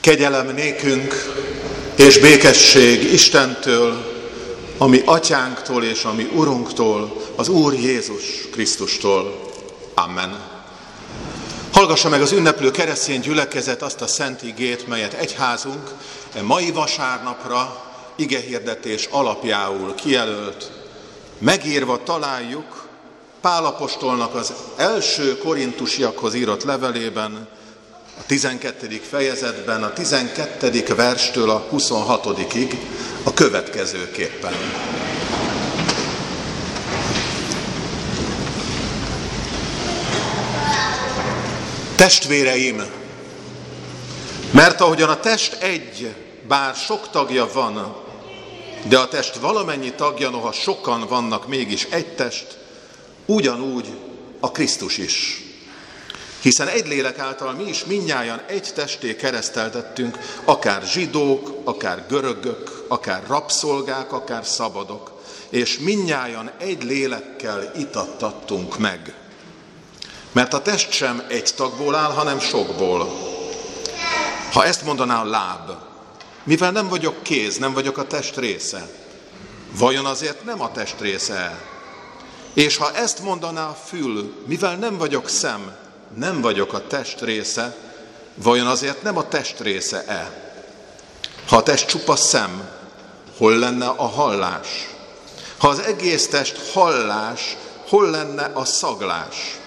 Kegyelem nékünk és békesség Istentől, ami atyánktól és ami Urunktól, az Úr Jézus Krisztustól. Amen. Hallgassa meg az ünneplő keresztény gyülekezet azt a szent igét, melyet egyházunk e mai vasárnapra igehirdetés alapjául kijelölt. Megírva találjuk Pálapostolnak az első korintusiakhoz írott levelében, a 12. fejezetben, a 12. verstől a 26-ig a következőképpen. Testvéreim, mert ahogyan a test egy, bár sok tagja van, de a test valamennyi tagja, noha sokan vannak, mégis egy test, ugyanúgy a Krisztus is. Hiszen egy lélek által mi is minnyáján egy testé kereszteltettünk, akár zsidók, akár görögök, akár rabszolgák, akár szabadok, és minnyáján egy lélekkel itattattunk meg. Mert a test sem egy tagból áll, hanem sokból. Ha ezt mondaná a láb, mivel nem vagyok kéz, nem vagyok a test része, vajon azért nem a test része És ha ezt mondaná a fül, mivel nem vagyok szem, nem vagyok a test része, vajon azért nem a test része-e? Ha a test csupa szem, hol lenne a hallás? Ha az egész test hallás, hol lenne a szaglás?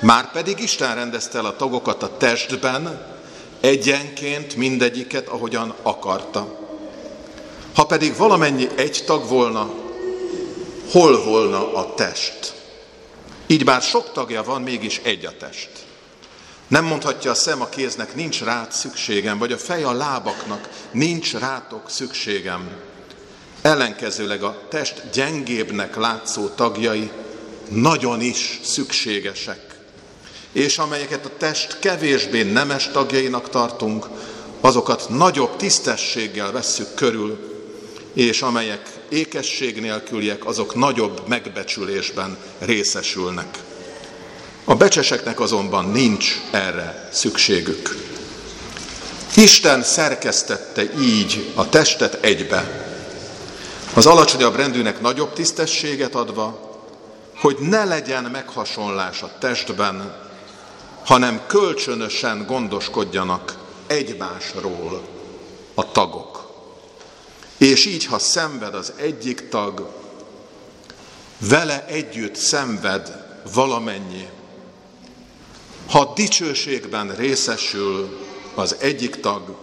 Már pedig Isten rendezte el a tagokat a testben, egyenként mindegyiket, ahogyan akarta. Ha pedig valamennyi egy tag volna, hol volna a test? Így bár sok tagja van, mégis egy a test. Nem mondhatja a szem a kéznek, nincs rád szükségem, vagy a fej a lábaknak, nincs rátok szükségem. Ellenkezőleg a test gyengébbnek látszó tagjai nagyon is szükségesek. És amelyeket a test kevésbé nemes tagjainak tartunk, azokat nagyobb tisztességgel vesszük körül, és amelyek ékesség nélküliek, azok nagyobb megbecsülésben részesülnek. A becseseknek azonban nincs erre szükségük. Isten szerkesztette így a testet egybe, az alacsonyabb rendűnek nagyobb tisztességet adva, hogy ne legyen meghasonlás a testben, hanem kölcsönösen gondoskodjanak egymásról a tagok. És így, ha szenved az egyik tag, vele együtt szenved valamennyi. Ha dicsőségben részesül az egyik tag,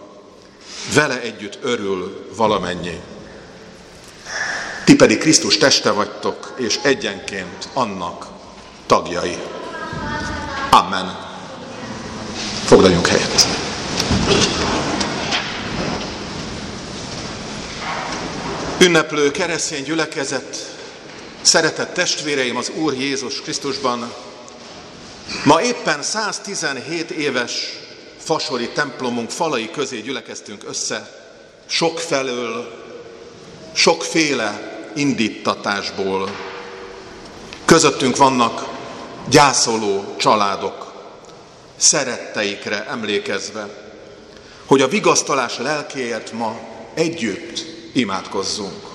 vele együtt örül valamennyi. Ti pedig Krisztus teste vagytok, és egyenként annak tagjai. Amen. Foglaljunk helyet. Ünneplő keresztény gyülekezet, szeretett testvéreim az Úr Jézus Krisztusban, ma éppen 117 éves fasori templomunk falai közé gyülekeztünk össze, sokfelől, sokféle indítatásból. Közöttünk vannak gyászoló családok, szeretteikre emlékezve, hogy a vigasztalás lelkéért ma együtt imádkozzunk.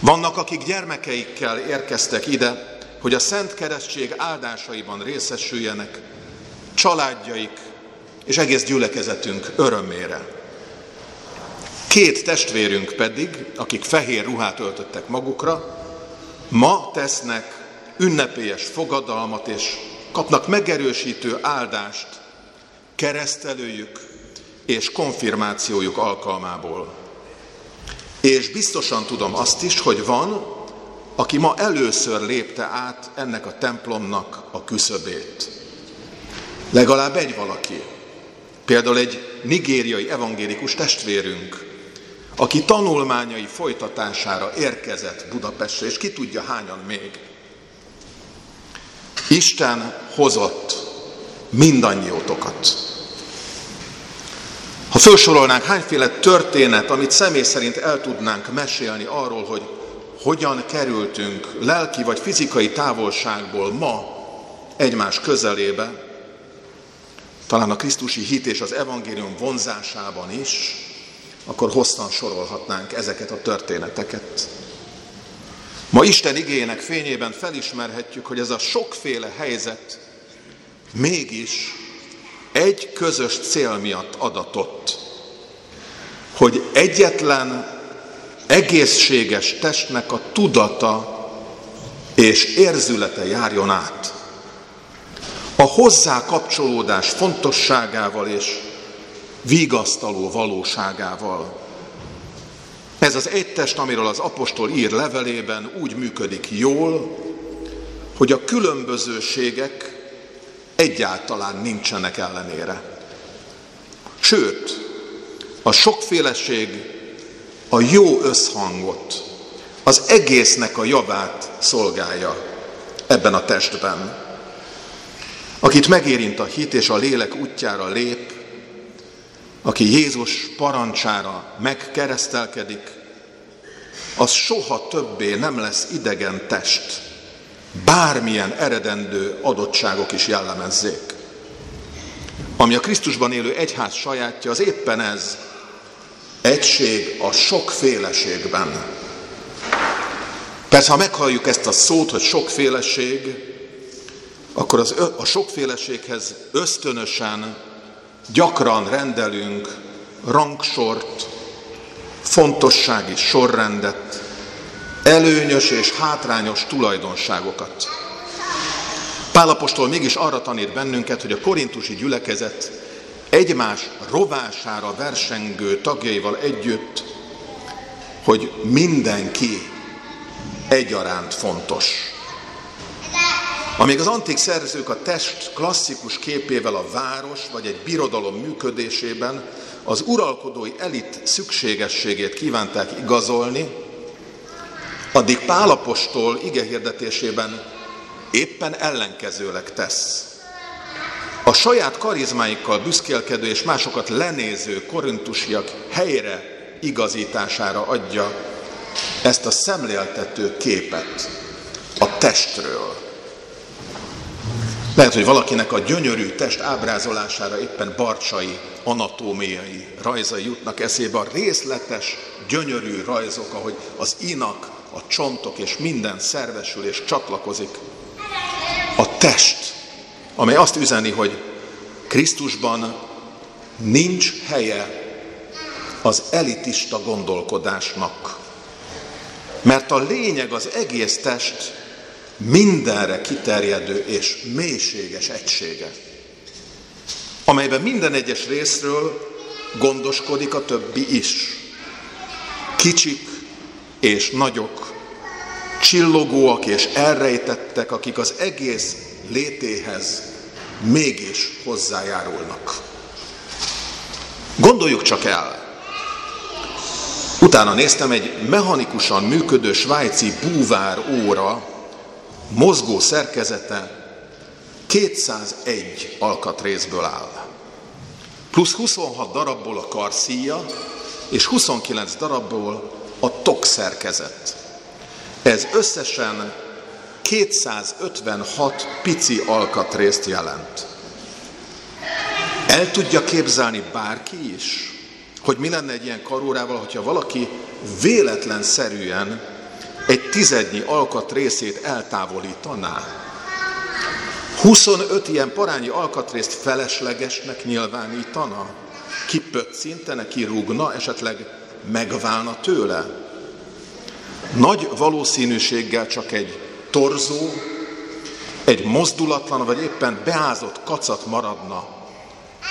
Vannak, akik gyermekeikkel érkeztek ide, hogy a Szent Keresztség áldásaiban részesüljenek, családjaik és egész gyülekezetünk örömére. Két testvérünk pedig, akik fehér ruhát öltöttek magukra, ma tesznek ünnepélyes fogadalmat és kapnak megerősítő áldást keresztelőjük és konfirmációjuk alkalmából. És biztosan tudom azt is, hogy van, aki ma először lépte át ennek a templomnak a küszöbét. Legalább egy valaki. Például egy nigériai evangélikus testvérünk, aki tanulmányai folytatására érkezett Budapestre, és ki tudja hányan még. Isten hozott mindannyiótokat. Felsorolnánk hányféle történet, amit személy szerint el tudnánk mesélni arról, hogy hogyan kerültünk lelki vagy fizikai távolságból ma egymás közelébe, talán a Krisztusi hit és az evangélium vonzásában is, akkor hosszan sorolhatnánk ezeket a történeteket. Ma Isten igének fényében felismerhetjük, hogy ez a sokféle helyzet mégis egy közös cél miatt adatott, hogy egyetlen egészséges testnek a tudata és érzülete járjon át. A hozzá kapcsolódás fontosságával és vigasztaló valóságával. Ez az egy test, amiről az apostol ír levelében úgy működik jól, hogy a különbözőségek egyáltalán nincsenek ellenére. Sőt, a sokféleség a jó összhangot, az egésznek a javát szolgálja ebben a testben. Akit megérint a hit és a lélek útjára lép, aki Jézus parancsára megkeresztelkedik, az soha többé nem lesz idegen test, bármilyen eredendő adottságok is jellemezzék. Ami a Krisztusban élő egyház sajátja, az éppen ez, egység a sokféleségben. Persze, ha meghalljuk ezt a szót, hogy sokféleség, akkor az, a sokféleséghez ösztönösen gyakran rendelünk rangsort, fontossági sorrendet, előnyös és hátrányos tulajdonságokat. Pálapostól mégis arra tanít bennünket, hogy a korintusi gyülekezet egymás rovására versengő tagjaival együtt, hogy mindenki egyaránt fontos. Amíg az antik szerzők a test klasszikus képével a város vagy egy birodalom működésében az uralkodói elit szükségességét kívánták igazolni, addig Pálapostól ige hirdetésében éppen ellenkezőleg tesz. A saját karizmáikkal büszkélkedő és másokat lenéző korintusiak helyre igazítására adja ezt a szemléltető képet a testről. Lehet, hogy valakinek a gyönyörű test ábrázolására éppen barcsai, anatómiai rajzai jutnak eszébe, a részletes, gyönyörű rajzok, ahogy az inak, a csontok és minden szervesül és csatlakozik. A test, amely azt üzeni, hogy Krisztusban nincs helye az elitista gondolkodásnak. Mert a lényeg az egész test mindenre kiterjedő és mélységes egysége, amelyben minden egyes részről gondoskodik a többi is. Kicsik és nagyok, csillogóak és elrejtettek, akik az egész létéhez mégis hozzájárulnak. Gondoljuk csak el, utána néztem egy mechanikusan működő svájci búvár óra mozgó szerkezete 201 alkatrészből áll. Plusz 26 darabból a karszíja, és 29 darabból a tok szerkezet. Ez összesen 256 pici alkatrészt jelent. El tudja képzelni bárki is, hogy mi lenne egy ilyen karórával, hogyha valaki véletlenszerűen egy tizednyi alkatrészét eltávolítaná. 25 ilyen parányi alkatrészt feleslegesnek nyilvánítana, kipöccintene, kirúgna, esetleg megválna tőle. Nagy valószínűséggel csak egy torzó, egy mozdulatlan vagy éppen beázott kacat maradna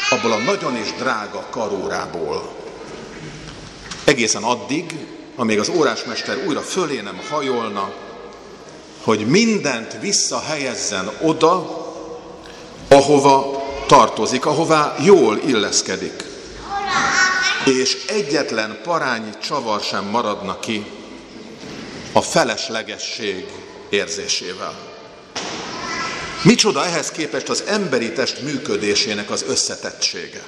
abból a nagyon is drága karórából. Egészen addig, amíg az órásmester újra fölé nem hajolna, hogy mindent visszahelyezzen oda, ahova tartozik, ahová jól illeszkedik. És egyetlen parányi csavar sem maradna ki a feleslegesség érzésével. Micsoda ehhez képest az emberi test működésének az összetettsége.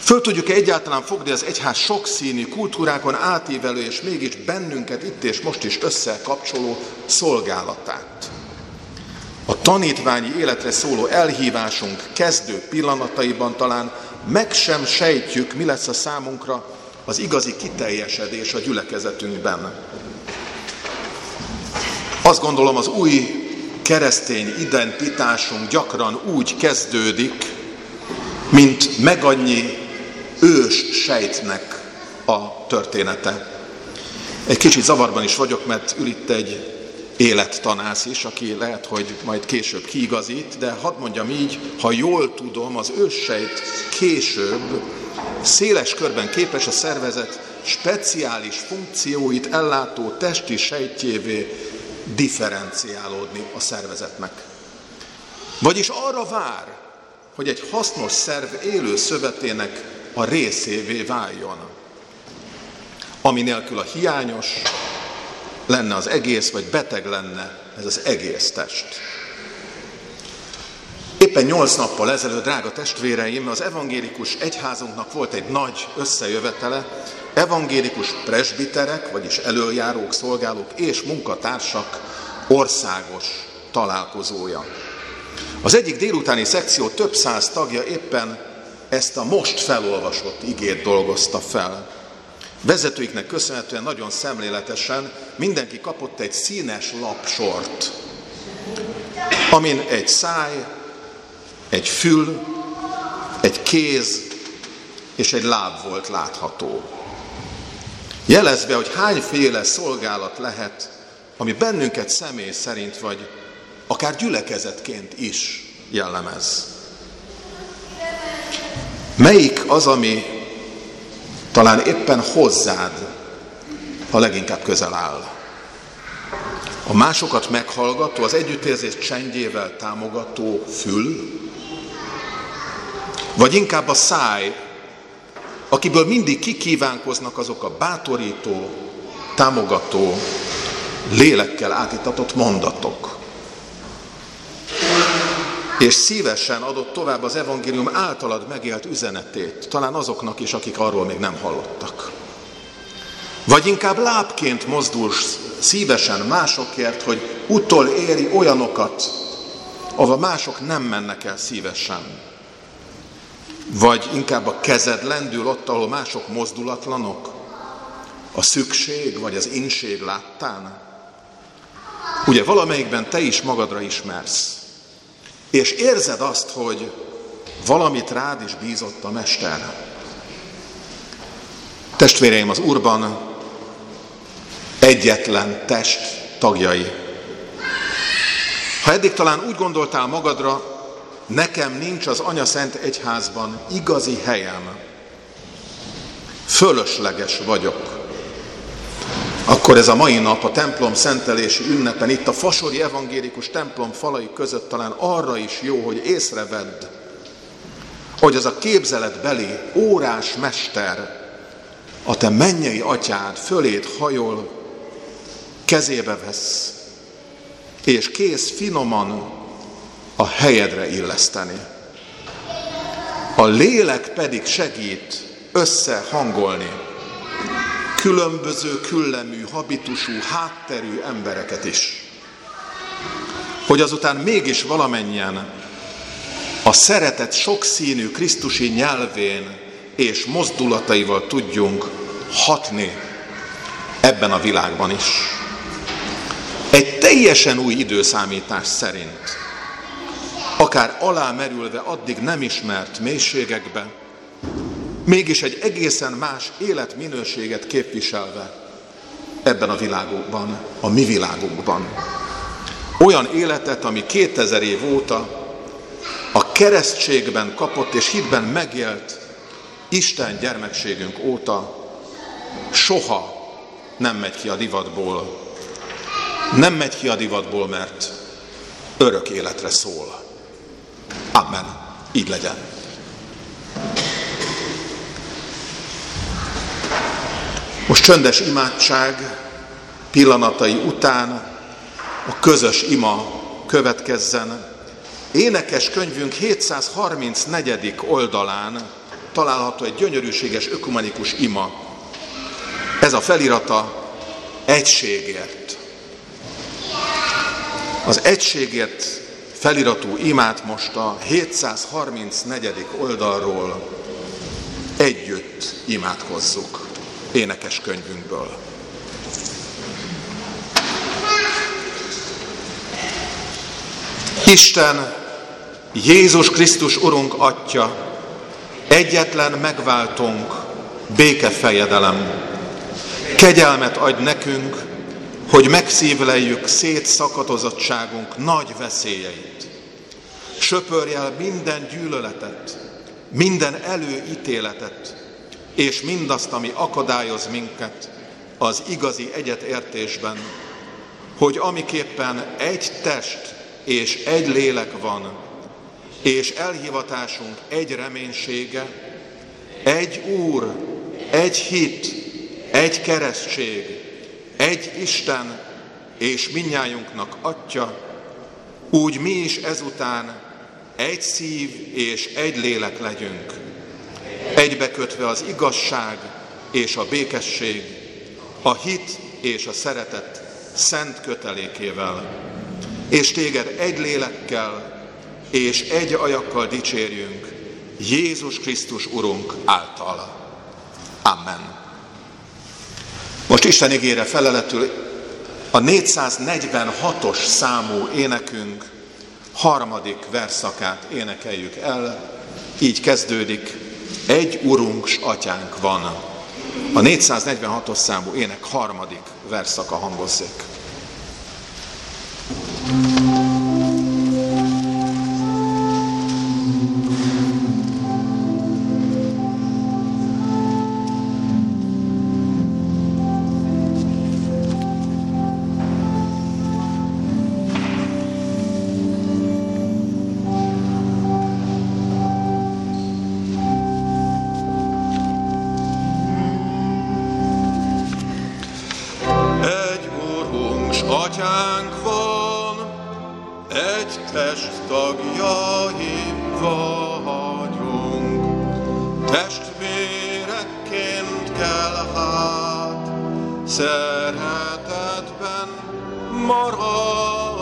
Föl tudjuk -e egyáltalán fogni az egyház sokszínű, kultúrákon átívelő és mégis bennünket itt és most is összekapcsoló szolgálatát? A tanítványi életre szóló elhívásunk kezdő pillanataiban talán meg sem sejtjük, mi lesz a számunkra az igazi kiteljesedés a gyülekezetünkben. Azt gondolom, az új keresztény identitásunk gyakran úgy kezdődik, mint megannyi ős sejtnek a története. Egy kicsit zavarban is vagyok, mert ül itt egy élettanász is, aki lehet, hogy majd később kiigazít, de hadd mondjam így, ha jól tudom, az őssejt később széles körben képes a szervezet speciális funkcióit ellátó testi sejtjévé differenciálódni a szervezetnek. Vagyis arra vár, hogy egy hasznos szerv élő szövetének a részévé váljon. Ami nélkül a hiányos, lenne az egész, vagy beteg lenne ez az egész test. Éppen nyolc nappal ezelőtt, drága testvéreim, az evangélikus egyházunknak volt egy nagy összejövetele, evangélikus presbiterek, vagyis előjárók, szolgálók és munkatársak országos találkozója. Az egyik délutáni szekció több száz tagja éppen ezt a most felolvasott igét dolgozta fel. Vezetőiknek köszönhetően nagyon szemléletesen mindenki kapott egy színes lapsort, amin egy száj, egy fül, egy kéz és egy láb volt látható. Jelezve, hogy hányféle szolgálat lehet, ami bennünket személy szerint vagy akár gyülekezetként is jellemez. Melyik az, ami talán éppen hozzád a leginkább közel áll? A másokat meghallgató, az együttérzés csendjével támogató fül, vagy inkább a száj, akiből mindig kikívánkoznak azok a bátorító, támogató, lélekkel átitatott mondatok. És szívesen adott tovább az evangélium általad megélt üzenetét, talán azoknak is, akik arról még nem hallottak. Vagy inkább lábként mozdulsz szívesen másokért, hogy utol éri olyanokat, ahova mások nem mennek el szívesen. Vagy inkább a kezed lendül ott, ahol mások mozdulatlanok? A szükség vagy az inség láttán? Ugye valamelyikben te is magadra ismersz. És érzed azt, hogy valamit rád is bízott a Mester. Testvéreim, az Úrban egyetlen test tagjai. Ha eddig talán úgy gondoltál magadra, nekem nincs az Anya Szent Egyházban igazi helyem, fölösleges vagyok, akkor ez a mai nap a templom szentelési ünnepen, itt a Fasori evangélikus templom falai között talán arra is jó, hogy észrevedd, hogy az a képzeletbeli órás mester, a te mennyei atyád fölét hajol, kezébe vesz, és kész finoman a helyedre illeszteni. A lélek pedig segít összehangolni különböző küllemű, habitusú, hátterű embereket is. Hogy azután mégis valamennyien a szeretet sokszínű Krisztusi nyelvén és mozdulataival tudjunk hatni ebben a világban is. Egy teljesen új időszámítás szerint, akár alámerülve addig nem ismert mélységekbe, mégis egy egészen más életminőséget képviselve ebben a világunkban, a mi világunkban. Olyan életet, ami 2000 év óta a keresztségben kapott és hitben megélt Isten gyermekségünk óta soha nem megy ki a divatból. Nem megy ki a divatból, mert örök életre szól. Amen. Így legyen. Most csöndes imádság pillanatai után a közös ima következzen. Énekes könyvünk 734. oldalán található egy gyönyörűséges ökumenikus ima. Ez a felirata egységért. Az egységért feliratú imát most a 734. oldalról együtt imádkozzuk énekes könyvünkből. Isten, Jézus Krisztus Urunk Atya, egyetlen megváltunk, békefejedelem. Kegyelmet adj nekünk, hogy megszívleljük szétszakatozottságunk nagy veszélyeit. Söpörj el minden gyűlöletet, minden előítéletet, és mindazt, ami akadályoz minket az igazi egyetértésben, hogy amiképpen egy test és egy lélek van, és elhivatásunk egy reménysége, egy Úr, egy hit, egy keresztség, egy Isten és minnyájunknak Atya, úgy mi is ezután egy szív és egy lélek legyünk, egybekötve az igazság és a békesség, a hit és a szeretet szent kötelékével, és téged egy lélekkel és egy ajakkal dicsérjünk, Jézus Krisztus Urunk által. Amen. Most Isten igére feleletül a 446-os számú énekünk harmadik verszakát énekeljük el, így kezdődik, egy urunk s atyánk van. A 446-os számú ének harmadik verszaka hangozzék.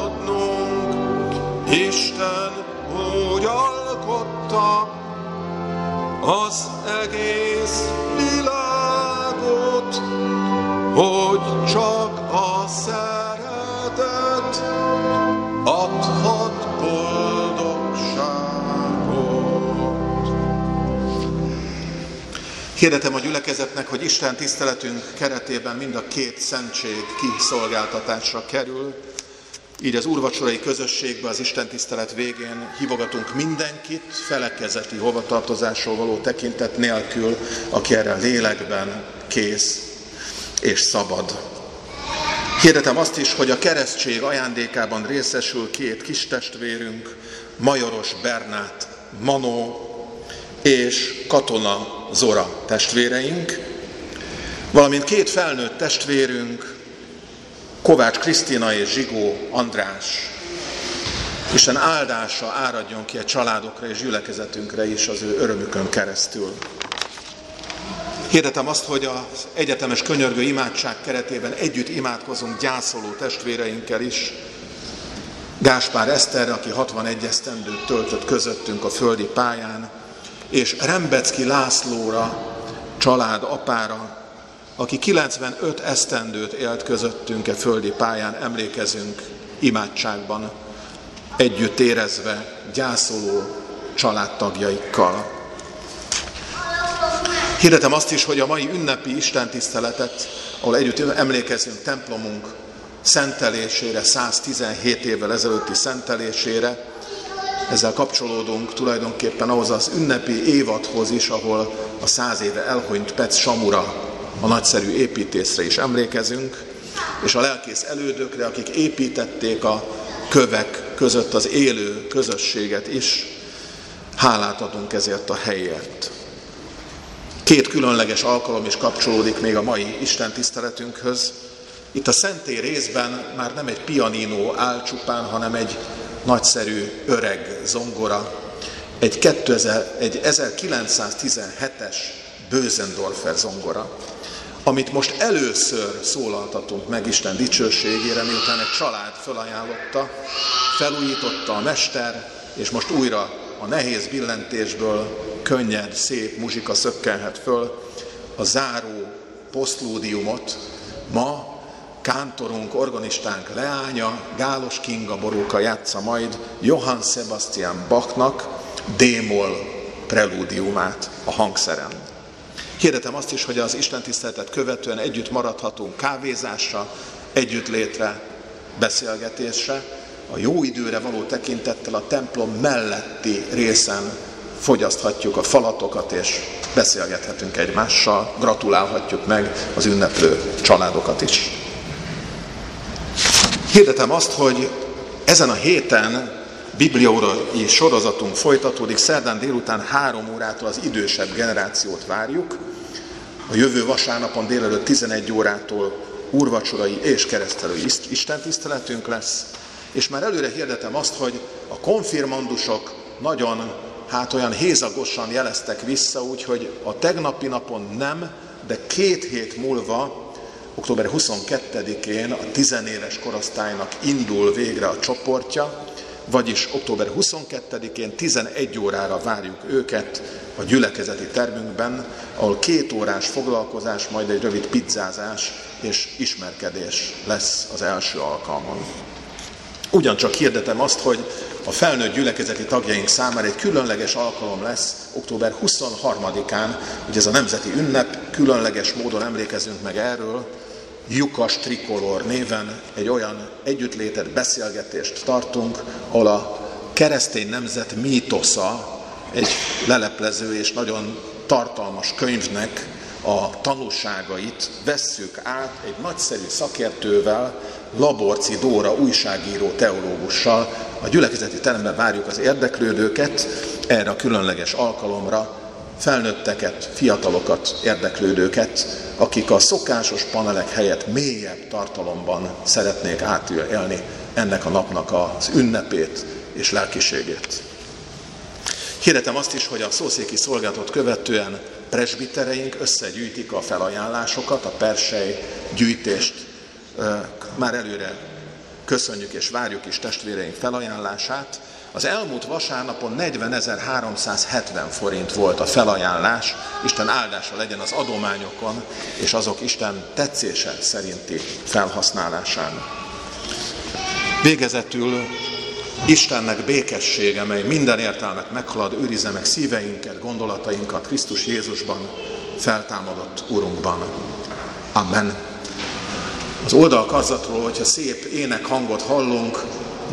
adnunk. Isten úgy alkotta az egész világot, hogy csak a szem Hirdetem a gyülekezetnek, hogy Isten tiszteletünk keretében mind a két szentség kiszolgáltatásra kerül. Így az úrvacsorai közösségbe az Isten tisztelet végén hívogatunk mindenkit felekezeti hovatartozásról való tekintet nélkül, aki erre lélekben kész és szabad. Hirdetem azt is, hogy a keresztség ajándékában részesül két kis testvérünk, Majoros Bernát, Manó és Katona Zora testvéreink, valamint két felnőtt testvérünk, Kovács Krisztina és Zsigó András. Isten áldása áradjon ki a családokra és gyülekezetünkre is az ő örömükön keresztül. Hirdetem azt, hogy az egyetemes könyörgő imádság keretében együtt imádkozunk gyászoló testvéreinkkel is. Gáspár Eszter, aki 61 esztendőt töltött közöttünk a földi pályán, és Rembecki Lászlóra, család apára, aki 95 esztendőt élt közöttünk e földi pályán, emlékezünk imádságban, együtt érezve, gyászoló családtagjaikkal. Hirdetem azt is, hogy a mai ünnepi istentiszteletet, ahol együtt emlékezünk templomunk szentelésére, 117 évvel ezelőtti szentelésére, ezzel kapcsolódunk tulajdonképpen ahhoz az ünnepi évadhoz is, ahol a száz éve elhunyt Pec Samura, a nagyszerű építészre is emlékezünk, és a lelkész elődökre, akik építették a kövek között az élő közösséget is, hálát adunk ezért a helyért. Két különleges alkalom is kapcsolódik még a mai Isten tiszteletünkhöz. Itt a szentély részben már nem egy pianinó áll csupán, hanem egy nagyszerű öreg zongora, egy, 2000, egy 1917-es Bösendorfer zongora, amit most először szólaltatunk meg Isten dicsőségére, miután egy család felajánlotta, felújította a mester, és most újra a nehéz billentésből könnyed, szép muzsika szökkelhet föl a záró posztlódiumot. Ma kántorunk, organistánk leánya, Gálos Kinga Boróka játsza majd Johann Sebastian Bachnak démol prelúdiumát a hangszeren. Hirdetem azt is, hogy az Isten tiszteletet követően együtt maradhatunk kávézásra, együttlétre, beszélgetésre, a jó időre való tekintettel a templom melletti részen fogyaszthatjuk a falatokat, és beszélgethetünk egymással, gratulálhatjuk meg az ünneplő családokat is. Hirdetem azt, hogy ezen a héten bibliórai sorozatunk folytatódik, szerdán délután három órától az idősebb generációt várjuk, a jövő vasárnapon délelőtt 11 órától úrvacsorai és keresztelői istentiszteletünk lesz, és már előre hirdetem azt, hogy a konfirmandusok nagyon, hát olyan hézagosan jeleztek vissza, úgyhogy a tegnapi napon nem, de két hét múlva, október 22-én a tizenéves korosztálynak indul végre a csoportja, vagyis október 22-én 11 órára várjuk őket a gyülekezeti termünkben, ahol két órás foglalkozás, majd egy rövid pizzázás és ismerkedés lesz az első alkalmon. Ugyancsak hirdetem azt, hogy a felnőtt gyülekezeti tagjaink számára egy különleges alkalom lesz október 23-án, ugye ez a nemzeti ünnep, különleges módon emlékezünk meg erről, Jukas Trikolor néven egy olyan együttlétet, beszélgetést tartunk, ahol a keresztény nemzet mítosza egy leleplező és nagyon tartalmas könyvnek a tanúságait vesszük át egy nagyszerű szakértővel, Laborci Dóra újságíró teológussal. A gyülekezeti teremben várjuk az érdeklődőket erre a különleges alkalomra, felnőtteket, fiatalokat, érdeklődőket, akik a szokásos panelek helyett mélyebb tartalomban szeretnék átélni ennek a napnak az ünnepét és lelkiségét. Hirdetem azt is, hogy a szószéki szolgálatot követően presbitereink összegyűjtik a felajánlásokat, a persely gyűjtést már előre köszönjük és várjuk is testvéreink felajánlását. Az elmúlt vasárnapon 40.370 forint volt a felajánlás, Isten áldása legyen az adományokon és azok Isten tetszése szerinti felhasználásán. Végezetül Istennek békessége, mely minden értelmet meghalad, őrizze meg szíveinket, gondolatainkat Krisztus Jézusban, feltámadott Urunkban. Amen. Az oldalkarzatról, hogyha szép ének hangot hallunk,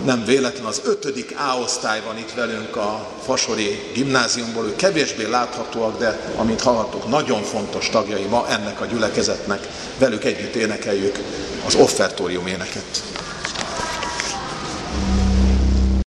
nem véletlen az ötödik A-osztály van itt velünk a Fasori gimnáziumból, ők kevésbé láthatóak, de amint hallhattuk, nagyon fontos tagjai ma ennek a gyülekezetnek, velük együtt énekeljük az offertórium éneket.